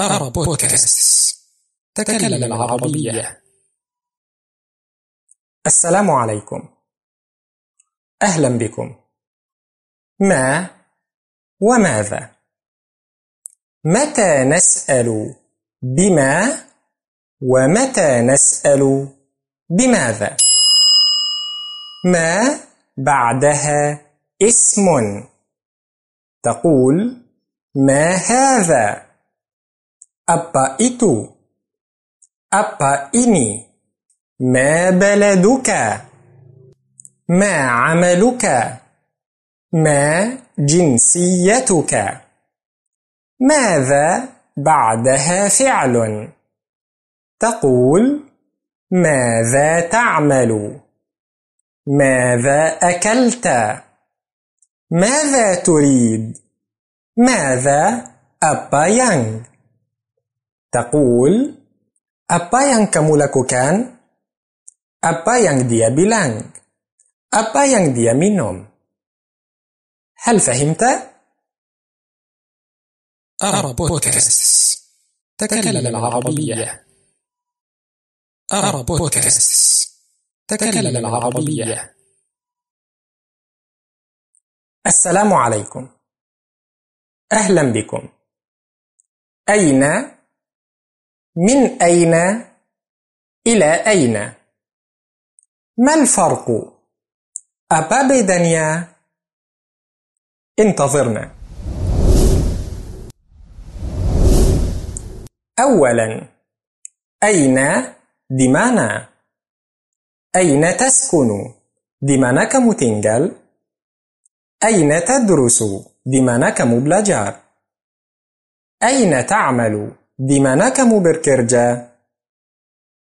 أرى بودكاست. تكلم العربية. السلام عليكم. أهلا بكم. ما وماذا؟ متى نسأل بما ومتى نسأل بماذا؟ ما بعدها اسم؟ تقول ما هذا؟ Apa itu? Apa ini? ما بلدك؟ ما عملك؟ ما جنسيتك؟ ماذا بعدها فعل؟ تقول ماذا تعمل؟ ماذا أكلت؟ ماذا تريد؟ ماذا apa yang تقول apa yang kamu lakukan? Apa yang dia bilang? Apa yang dia minum? هل فهمت؟ أرى بودكاست تكلم العربية أرى بودكاست تكلم العربية السلام عليكم أهلا بكم أين من أين إلى أين؟ ما الفرق؟ Apa bedanya? انتظرنا. أولا أين mana? أين تسكن؟ kamu tinggal? أين تدرس؟ kamu belajar? أين تعمل؟ دمانا كمو بركرجا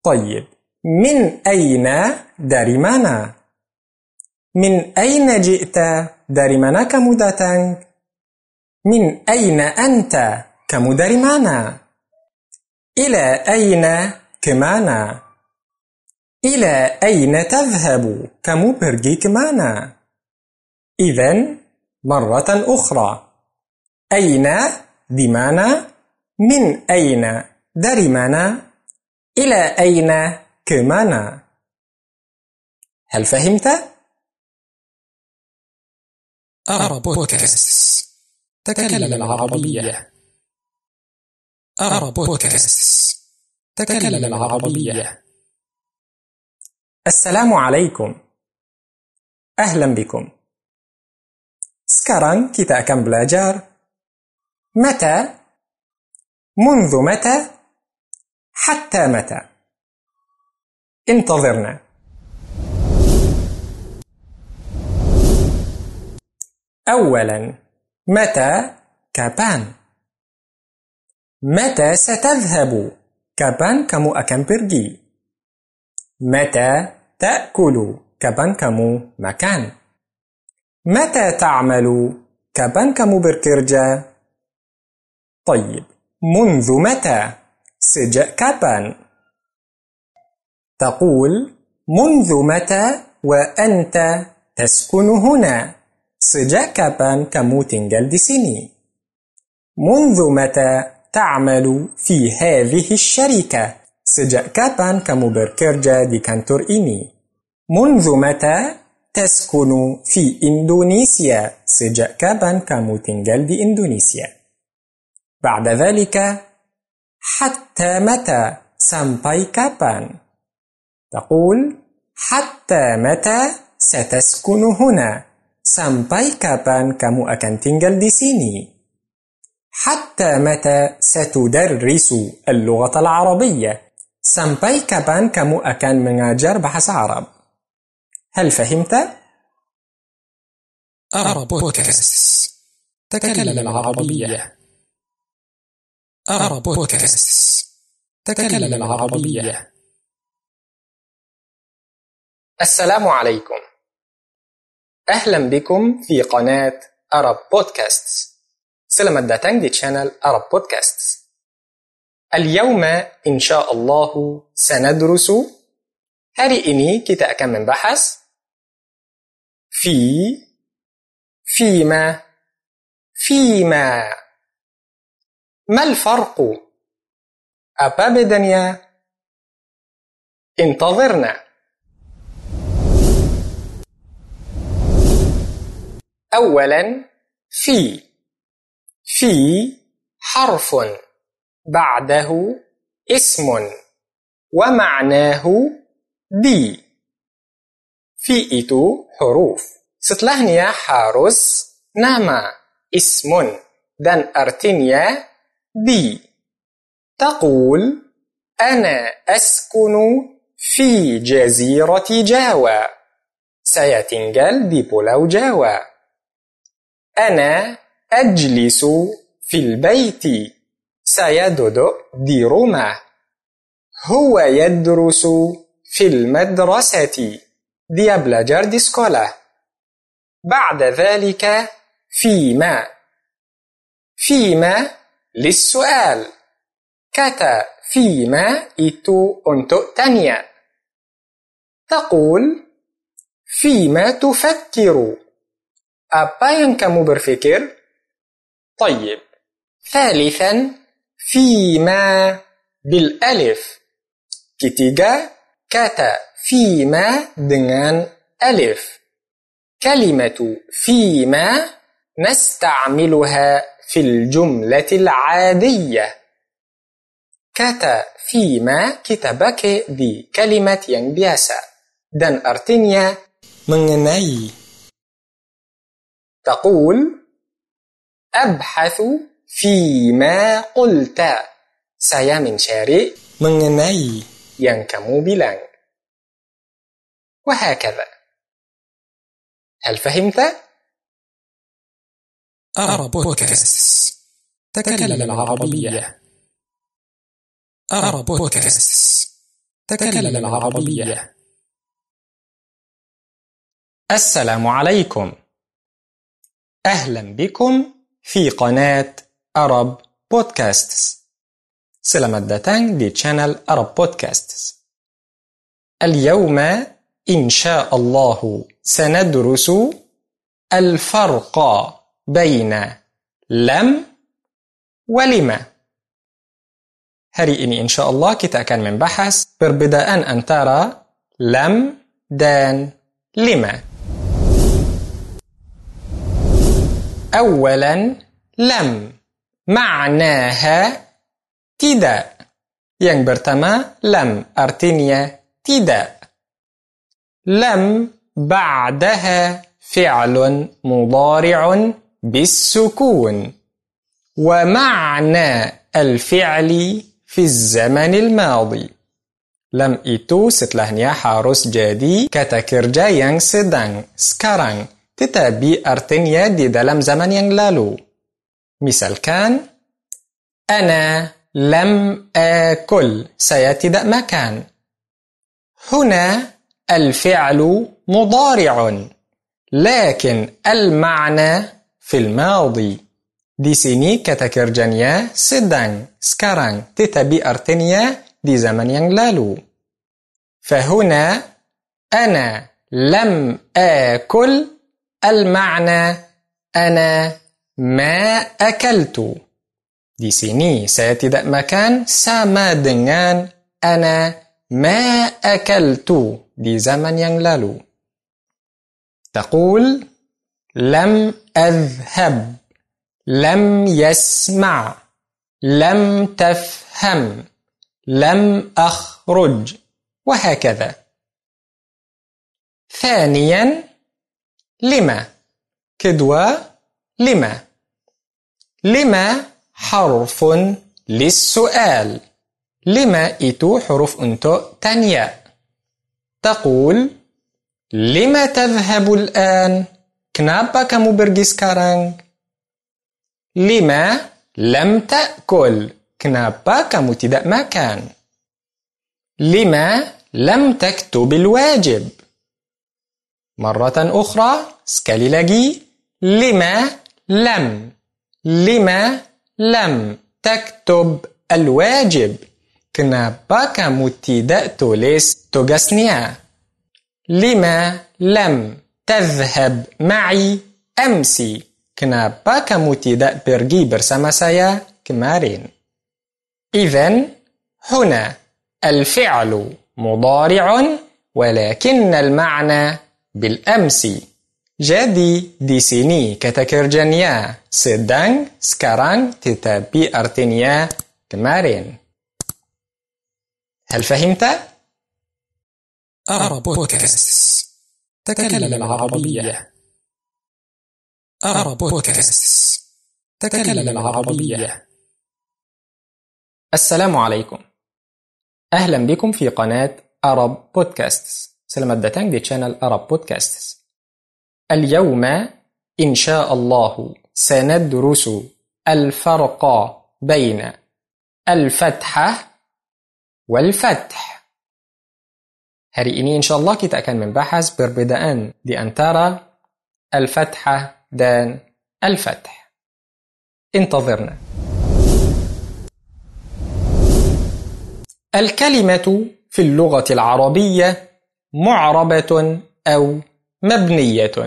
طيب من أين داريمانا؟ من أين جئت داريمانا كمو داتان؟ من أين أنت كمو داريمانا؟ إلى أين كمانا؟ إلى أين تذهب كمو برجي كمانا؟ إذن مرة أخرى أين ديمانا؟ من أين dari mana إلى أين kemana هل فهمت؟ أرى بودكاست. تكلم العربية. أرى بودكاست. تكلم العربية. السلام عليكم. أهلا بكم. Sekarang kita akan belajar mata منذ متى؟ حتى متى؟ انتظرنا. أولا متى؟ كابان. متى ستذهب؟ كابان كمو بيرجي متى تأكل؟ كابان كمو مكان. متى تعمل؟ كابان كمو بركرجا طيب. منذ متى؟ سجأ كابان؟ تقول منذ متى وأنت تسكن هنا؟ سجأ كابان كمو تنجل سني؟ منذ متى تعمل في هذه الشركة؟ سجأ كابان كمو بركرجا دي كانتور إيمي؟ منذ متى تسكن في إندونيسيا؟ سجأ كابان كمو تنجل دي إندونيسيا؟ بعد ذلك حتى متى؟ sampai kapan تقول حتى متى ستسكن هنا؟ kapan kamu akan tinggal di sini حتى متى ستدرس اللغة العربية؟ sampai kapan kamu akan mengajar bahasa Arab هل فهمت؟ أرى بودكاست. تكلم العربية. أرى بودكاست تكلم العربية. السلام عليكم. أهلا بكم في قناة أرب بودكاست Selamat datang di channel Arab Podcasts. اليوم إن شاء الله سندرس hari ini kita akan membahas في فيما فيما ما الفرق؟ أبا بدنيا انتظرنا. أولا في. في حرف. بعده اسم. ومعناه بي في إتو حروف. ستلهنيا حارس نما اسم. دان أرتينيا. Di. تقول أنا أسكن في جزيرة جاوة. Saya tinggal di Pulau Jawa. أنا أجلس في البيت. Saya di rumah. هو يدرس في المدرسة. Dia belajar sekolah. بعد ذلك فيما فيما للسؤال. kata فيما itu untuk tanya تقول فيما تفكر. yang kamu berpikir طيب. ثالثا فيما بالألف. ketiga kata فيما dengan ألف. كلمة فيما نستعملها في الجملة العادية. كاتا فيما كتابك دي كلمة yang biasa dan artinya mengenai تقول أبحث فيما قلت. saya mencari mengenai yang kamu bilang وهكذا. هل فهمت؟ أرى بودكاست. تكلم العربية. أرى بودكاست. تكلم العربية. السلام عليكم. أهلا بكم في قناة أرب بودكاست. Selamat datang di channel Arab Podcasts. اليوم إن شاء الله سندرس الفرق. بين لم ولما هري إني إن شاء الله كتا كان من بحث. بربدا أن أن ترى لم دان لما. أولا لم معناها تدا. ين برتما لم أرتنيا تدا. لم بعدها فعل مضارع بالسكون ومعنى الفعل في الزمن الماضي. لم itu setelahnya harus jadi kata kerja yang sedang, sekarang, tetapi artinya di dalam zaman yang lalu misalkan أنا لم آكل saya tidak makan. هنا الفعل مضارع لكن المعنى في الماضي Di sini kata kerjanya sedang, sekarang, tetapi artinya di zaman yang lalu. فهنا أنا لم آكل المعنى أنا ما أكلت. Di sini saya tidak makan sama dengan أنا ما أكلت di zaman yang lalu. تقول لم أذهب. لم يسمع. لم تفهم. لم أخرج. وهكذا. ثانيا لما. كدوا لما. لما حرف للسؤال. لما itu حروف untuk tanya تقول لما تذهب الآن؟ Kenapa kamu pergi sekarang لما لم تأكل kenapa kamu tidak makan لما لم تكتب الواجب مرة أخرى sekali lagi لما لم لما لم تكتب الواجب Kenapa kamu tidak tulis tugasnya? Lima lam tadhhab ma'i amsi. Kenapa kamu tidak pergi bersama saya kemarin? إذن هنا الفعل مضارع ولكن المعنى بالأمس Jadi di sini kata kerjanya sedang, sekarang, tetapi artinya kemarin. هل فهمت؟ أرى بودكاست تكلم العربية. أرى بودكاست. تكلم العربية. السلام عليكم. أهلا بكم في قناة أرب بودكاست datang di channel Arab Podcasts. اليوم إن شاء الله سندرس الفرق بين الفتحة والفتح. Hari ini insya Allah kita akan membahas perbedaan di antara al-fathah dan al-fath. انتظرنا. الكلمة في اللغة العربية معربة أو مبنية.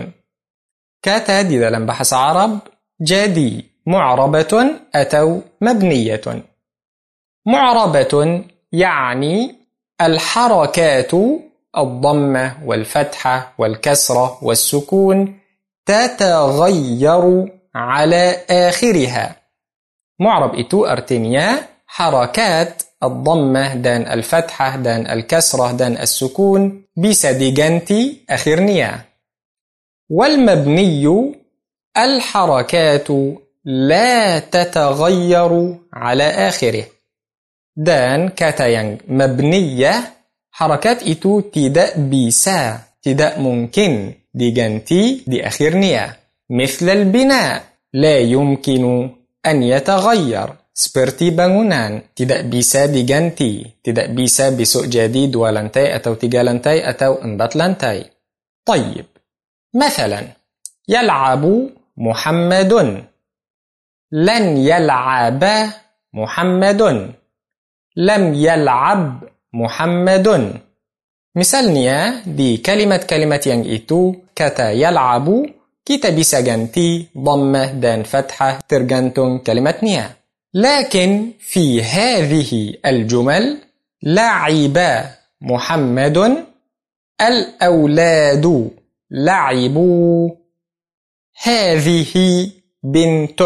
كاتا di dalam bahasa Arab jadi معربة أو مبنية. معربة يعني الحركات الضمة والفتحة والكسرة والسكون تتغير على آخرها. معرب إتو أرتينيا حركات الضمة دان الفتحة دان الكسرة دان السكون بسديجنتي أخرنيا والمبني الحركات لا تتغير على آخره. Dan kata yang mabniyah harakat itu tidak bisa tidak mungkin diganti di akhirnya مثل البناء لا يمكن أن يتغير seperti bangunan tidak bisa diganti tidak bisa besok jadi dua lantai atau tiga lantai atau empat lantai طيب مثلا يلعب محمد لن يلعب محمد لم يلعب محمد Misalnya di kalimat-kalimat yang itu kata yal'abu kita bisa ganti dhammah dan fathah tergantung kalimatnya. لكن في هذه الجمل لعب محمد الأولاد لعبوا هذه بنت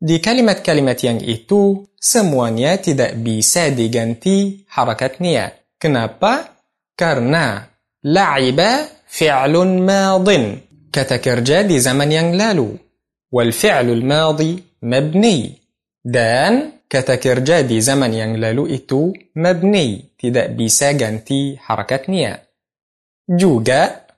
Di kalimat-kalimat yang itu, semuanya tidak bisa diganti harakatnya. Kenapa? Karena la'iba fi'lun madin. Kata kerja di zaman yang lalu. Wal fi'lul madi mabni. Dan kata kerja di zaman yang lalu itu mabni. Tidak bisa ganti harakatnya. Juga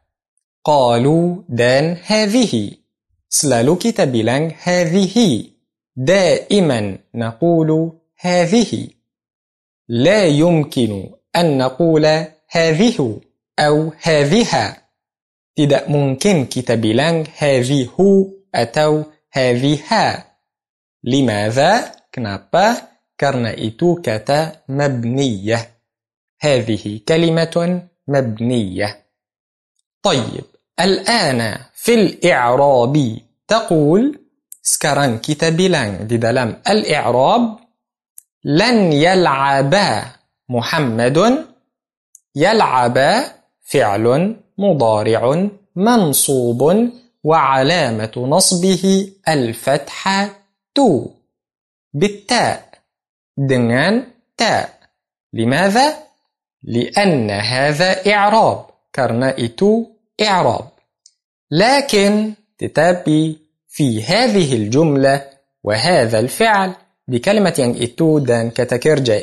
qalu dan hadhihi. Selalu kita bilang hadhihi. دائما نقول هذه. لا يمكن أن نقول هذه أو هذها. tidak mungkin kita bilang هذه atau هذها. لماذا؟ kenapa karena itu kata مبنية. هذه كلمة مبنية. طيب الآن في الإعراب تقول Sekarang kita bilang di dalam al-i'rab lan yal'aba Muhammadun yal'aba fi'lun mudari'un mansubun wa alamatu nasbihi al-fathatu بالتاء dengan تاء لماذا؟ لأن هذا إعراب karena itu إعراب لكن tetapi في هذه الجملة وهذا الفعل بكلمة yang itu dan kata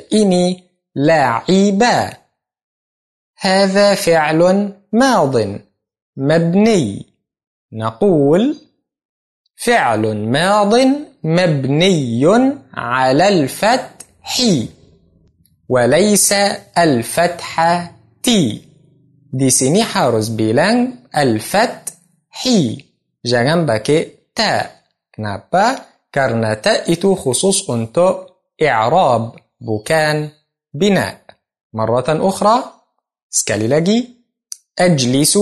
ini لاعبا هذا فعل ماض مبني. نقول فعل ماض مبني على الفتح. وليس الفتحة تي di sini harus bilang الفتح. Jangan تاء Kenapa? Karena ta itu khusus untuk i'rab, bukan bina. مرة أخرى sekali lagi أجلس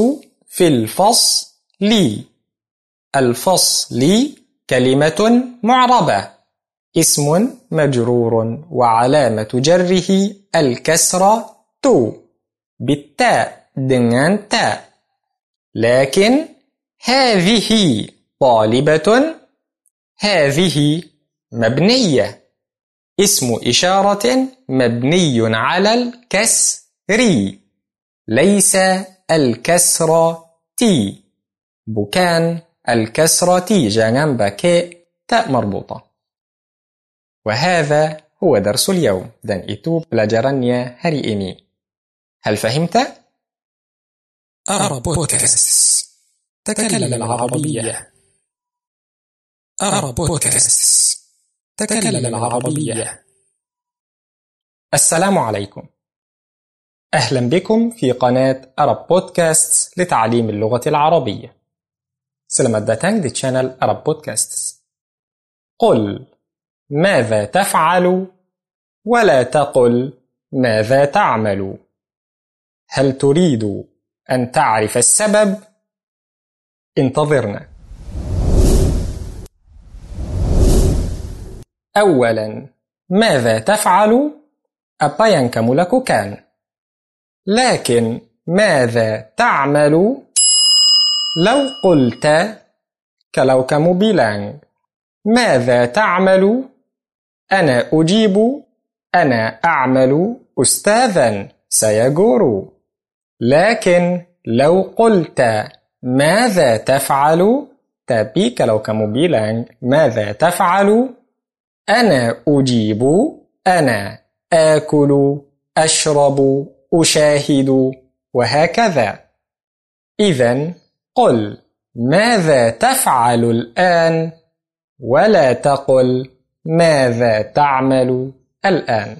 في الفصل الفصل كلمة معربة اسم مجرور وعلامة جره الكسرة تو بالتاء dengan تاء لكن هذه طالبة هذه مبنية. اسم إشارة مبني على الكسر. ليس الكسر تي بكان الكسرة تي jangan pakai تاء مربوطة. وهذا هو درس اليوم. dan itu pelajarannya hari ini هل فهمت؟ أرى بودكاست. تكلم العربية. أرى بودكاست. تكلم العربية. السلام عليكم. أهلا بكم في قناة أرب بودكاست لتعليم اللغة العربية. Selamat datang di channel Arab Podcasts. قل ماذا تفعل؟ ولا تقل ماذا تعمل؟ هل تريد أن تعرف السبب؟ انتظرنا. أولا ماذا تفعل؟ Yang kamu lakukan? لكن ماذا تعمل؟ لو قلت كلو bilang ماذا تعمل؟ أنا أجيب أنا أعمل أستاذا سيقول لكن لو قلت ماذا تفعل؟ kalau kamu bilang ماذا تفعل؟ أنا أجيب أنا آكل أشرب أشاهد وهكذا. إذا قل ماذا تفعل الآن؟ ولا تقل ماذا تعمل الآن؟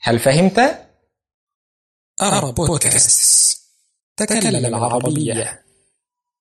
هل فهمت؟ أرى بودكاست. تكلم العربية.